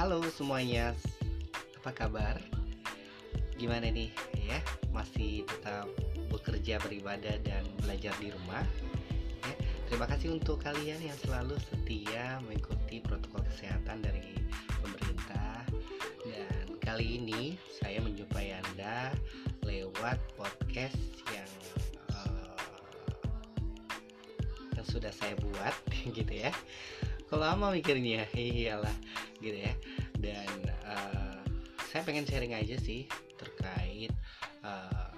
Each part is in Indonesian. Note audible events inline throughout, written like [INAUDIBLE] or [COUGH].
Halo semuanya, apa kabar? Gimana nih ya? Masih tetap bekerja, beribadah dan belajar di rumah? Ya, terima kasih untuk kalian yang selalu setia mengikuti protokol kesehatan dari pemerintah. Dan kali ini saya menjumpai Anda lewat podcast yang uh, yang sudah saya buat [LAUGHS] gitu ya. Lama mikirnya, [LAUGHS] iyalah gitu ya. Dan uh, saya pengen sharing aja sih terkait uh,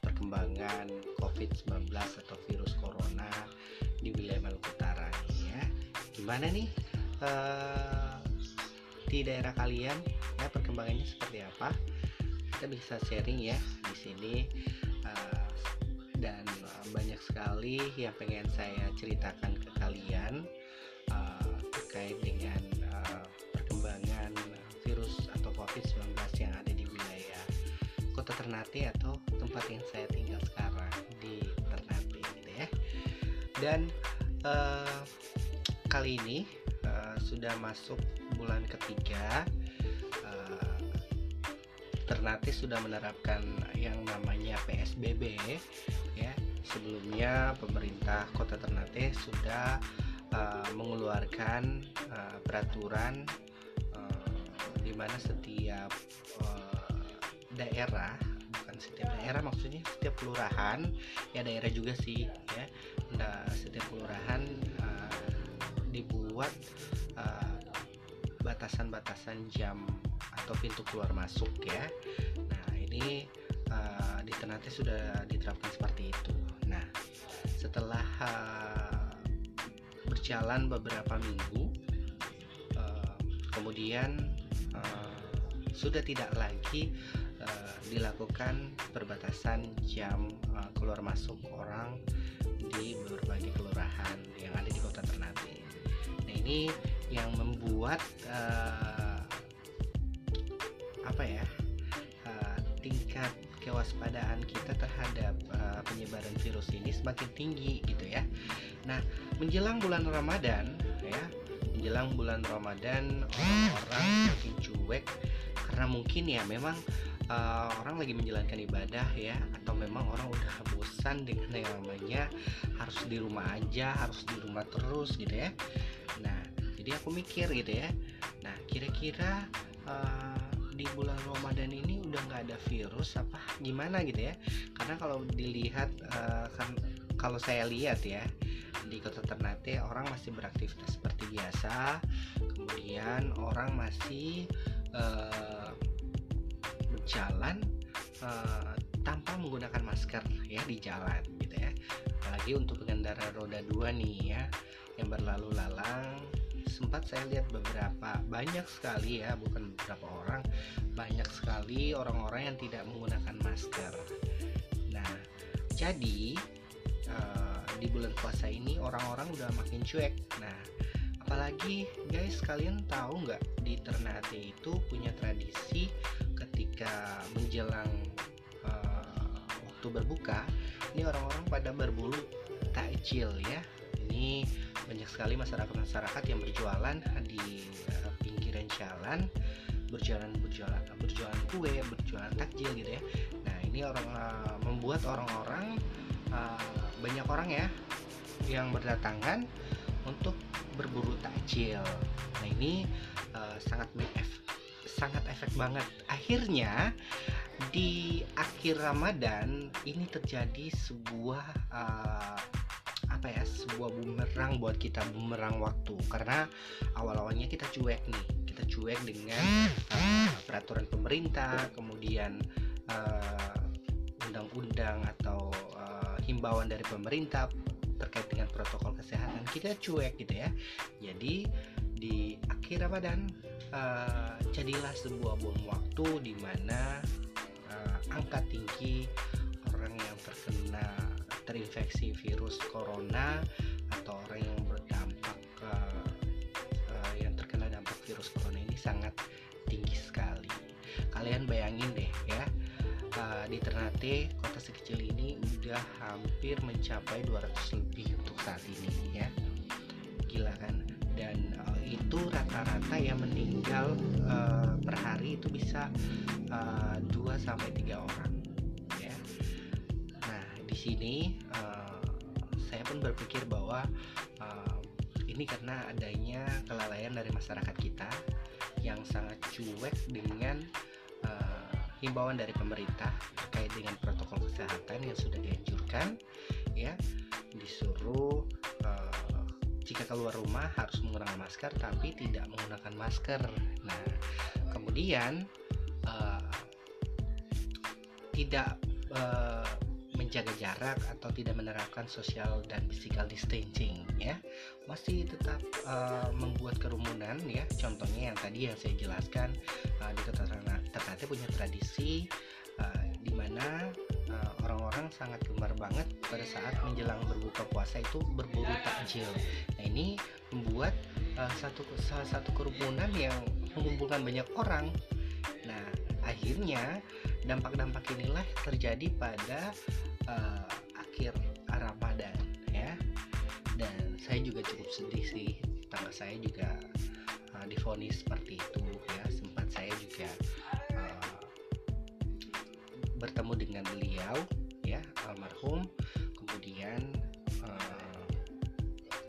perkembangan COVID-19 atau virus corona di wilayah Maluku Utara ya. Gimana nih uh, di daerah kalian ya perkembangannya seperti apa? Kita bisa sharing ya di sini uh, dan banyak sekali yang pengen saya ceritakan ke kalian uh, terkait dengan kota Ternate atau tempat yang saya tinggal sekarang di Ternate gitu ya. Dan uh, kali ini uh, sudah masuk bulan ketiga uh, Ternate sudah menerapkan yang namanya PSBB ya. Sebelumnya pemerintah kota Ternate sudah uh, mengeluarkan uh, peraturan uh, di mana setiap daerah bukan setiap daerah maksudnya setiap kelurahan ya daerah juga sih ya nah, setiap kelurahan uh, dibuat uh, batasan-batasan jam atau pintu keluar masuk ya. Nah ini uh, di Ternate sudah diterapkan seperti itu. Nah setelah uh, berjalan beberapa minggu uh, kemudian uh, sudah tidak lagi uh, dilakukan perbatasan jam uh, keluar masuk orang di berbagai kelurahan yang ada di kota Ternate. Nah ini yang membuat uh, apa ya uh, tingkat kewaspadaan kita terhadap uh, penyebaran virus ini semakin tinggi gitu ya. Nah menjelang bulan Ramadan ya menjelang bulan Ramadan orang-orang makin cuek karena mungkin ya memang uh, orang lagi menjalankan ibadah ya atau memang orang udah bosan dengan yang namanya harus di rumah aja harus di rumah terus gitu ya nah jadi aku mikir gitu ya nah kira-kira uh, di bulan Ramadan ini udah nggak ada virus apa gimana gitu ya? Karena kalau dilihat uh, kan kalau saya lihat ya di kota Ternate orang masih beraktivitas seperti biasa kemudian orang masih uh, jalan uh, tanpa menggunakan masker ya di jalan gitu ya. Apalagi untuk pengendara roda dua nih ya yang berlalu lalang sempat saya lihat beberapa banyak sekali ya bukan beberapa orang banyak sekali orang-orang yang tidak menggunakan masker. Nah jadi uh, di bulan puasa ini orang-orang udah makin cuek. Nah apalagi guys kalian tahu nggak di Ternate itu punya tradisi ketika menjelang uh, waktu berbuka ini orang-orang pada berburu takjil ya. Ini banyak sekali masyarakat-masyarakat yang berjualan di uh, pinggiran jalan berjualan berjualan berjualan kue berjualan takjil gitu ya. Nah ini orang uh, membuat orang-orang uh, banyak orang ya yang berdatangan untuk berburu takjil. Nah ini uh, sangat sangat efek banget. Akhirnya di akhir Ramadan ini terjadi sebuah uh, apa ya sebuah bumerang buat kita bumerang waktu. Karena awal-awalnya kita cuek nih kita cuek dengan uh, peraturan pemerintah kemudian undang-undang uh, atau uh, himbauan dari pemerintah terkait dengan protokol kesehatan. Kita cuek gitu ya. Jadi di akhir Ramadan uh, jadilah sebuah bom waktu di mana uh, angka tinggi orang yang terkena terinfeksi virus corona atau orang yang berdampak uh, uh, yang terkena dampak virus corona ini sangat tinggi sekali. Kalian bayangin deh ya uh, di Ternate kota sekecil ini udah hampir mencapai 200 lebih untuk saat ini ya. Gila kan? Dan uh, itu rata-rata yang meninggal uh, per hari itu bisa uh, 2 sampai 3 orang sini uh, saya pun berpikir bahwa uh, ini karena adanya kelalaian dari masyarakat kita yang sangat cuek dengan uh, himbauan dari pemerintah terkait dengan protokol kesehatan yang sudah dianjurkan ya. Disuruh uh, jika keluar rumah harus menggunakan masker tapi tidak menggunakan masker. Nah kemudian uh, tidak uh, menjaga jarak atau tidak menerapkan social dan physical distancing ya. Masih tetap uh, membuat kerumunan ya. Contohnya yang tadi yang saya jelaskan uh, di Ternate punya tradisi uh, di mana uh, orang-orang sangat gemar banget pada saat menjelang berbuka puasa itu berburu takjil. Nah ini membuat uh, satu salah satu kerumunan yang mengumpulkan banyak orang. Nah akhirnya dampak-dampak inilah terjadi pada uh, akhir Ramadan ya. Dan saya juga cukup sedih sih tangga saya juga uh, difonis seperti itu ya. Sempat saya juga uh, bertemu dengan beliau ya almarhum. Kemudian uh,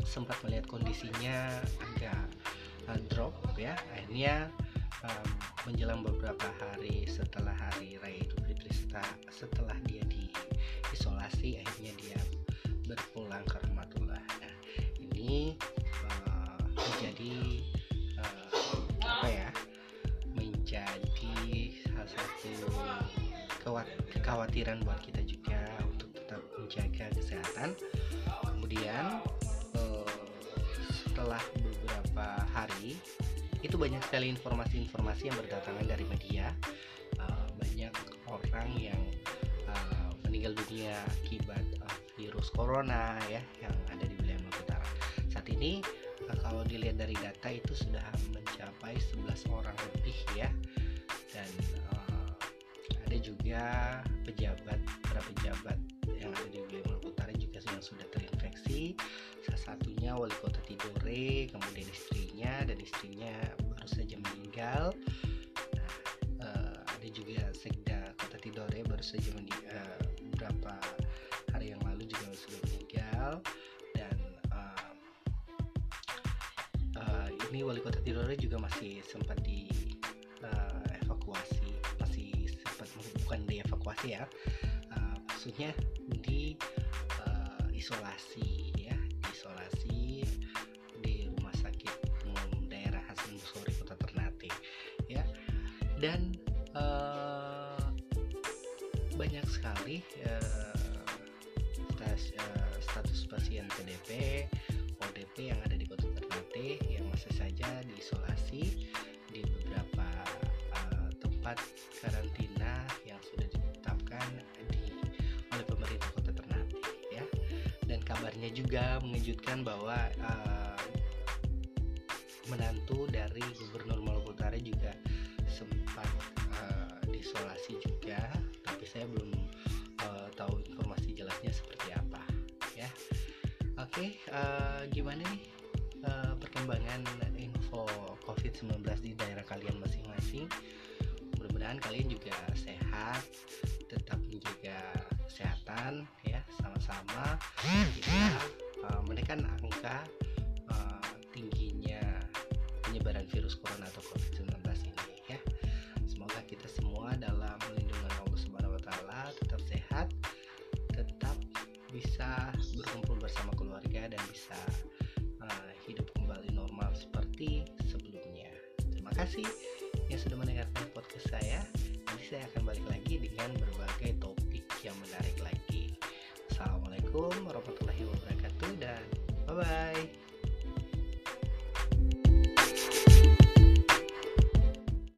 sempat melihat kondisinya agak uh, drop ya. Akhirnya um, menjelang beberapa hari setelah hari raya Idul Fitri setelah dia isolasi akhirnya dia berpulang ke rahmatullah nah ini uh, menjadi uh, apa ya menjadi salah satu kekhawatiran buat kita juga untuk tetap menjaga kesehatan. Kemudian uh, setelah beberapa hari itu banyak sekali informasi-informasi yang berdatangan dari media uh, banyak orang yang meninggal dunia akibat uh, virus corona ya yang ada di wilayah Maluku Utara. Saat ini uh, kalau dilihat dari data itu sudah mencapai 11 orang lebih ya. Dan uh, ada juga pejabat para pejabat yang ada di wilayah Maluku Utara juga yang sudah terinfeksi. Salah satunya wali kota Tidore, kemudian istrinya dan istrinya baru saja meninggal. Nah, uh, ada juga sekda kota Tidore baru saja meninggal beberapa hari yang lalu juga sudah meninggal dan uh, uh, ini wali kota Tidore juga masih sempat di uh, evakuasi masih sempat bukan dievakuasi ya uh, maksudnya di uh, isolasi isolasi di rumah sakit umum daerah Hasan Busori kota Ternate ya. Dan banyak sekali uh, uh, status pasien PDP, ODP yang ada di Kota Ternate yang masih saja diisolasi di beberapa uh, tempat karantina yang sudah ditetapkan di oleh pemerintah kabarnya juga mengejutkan bahwa uh, menantu dari Gubernur Maluku Utara juga sempat uh, diisolasi juga. Saya belum uh, tahu informasi jelasnya seperti apa ya. Oke okay, uh, gimana nih uh, perkembangan info COVID-19 di daerah kalian masing-masing? Mudah-mudahan kalian juga sehat tetap menjaga kesehatan sama-sama kita uh, menekan angka uh, tingginya penyebaran virus corona atau COVID-19 ini ya semoga kita semua dalam bisa berkumpul bersama keluarga dan bisa uh, hidup kembali normal seperti sebelumnya. Terima kasih yang sudah mendengarkan podcast saya. Nanti saya akan balik lagi dengan berbagai topik yang menarik lagi. Assalamualaikum warahmatullahi wabarakatuh dan bye bye.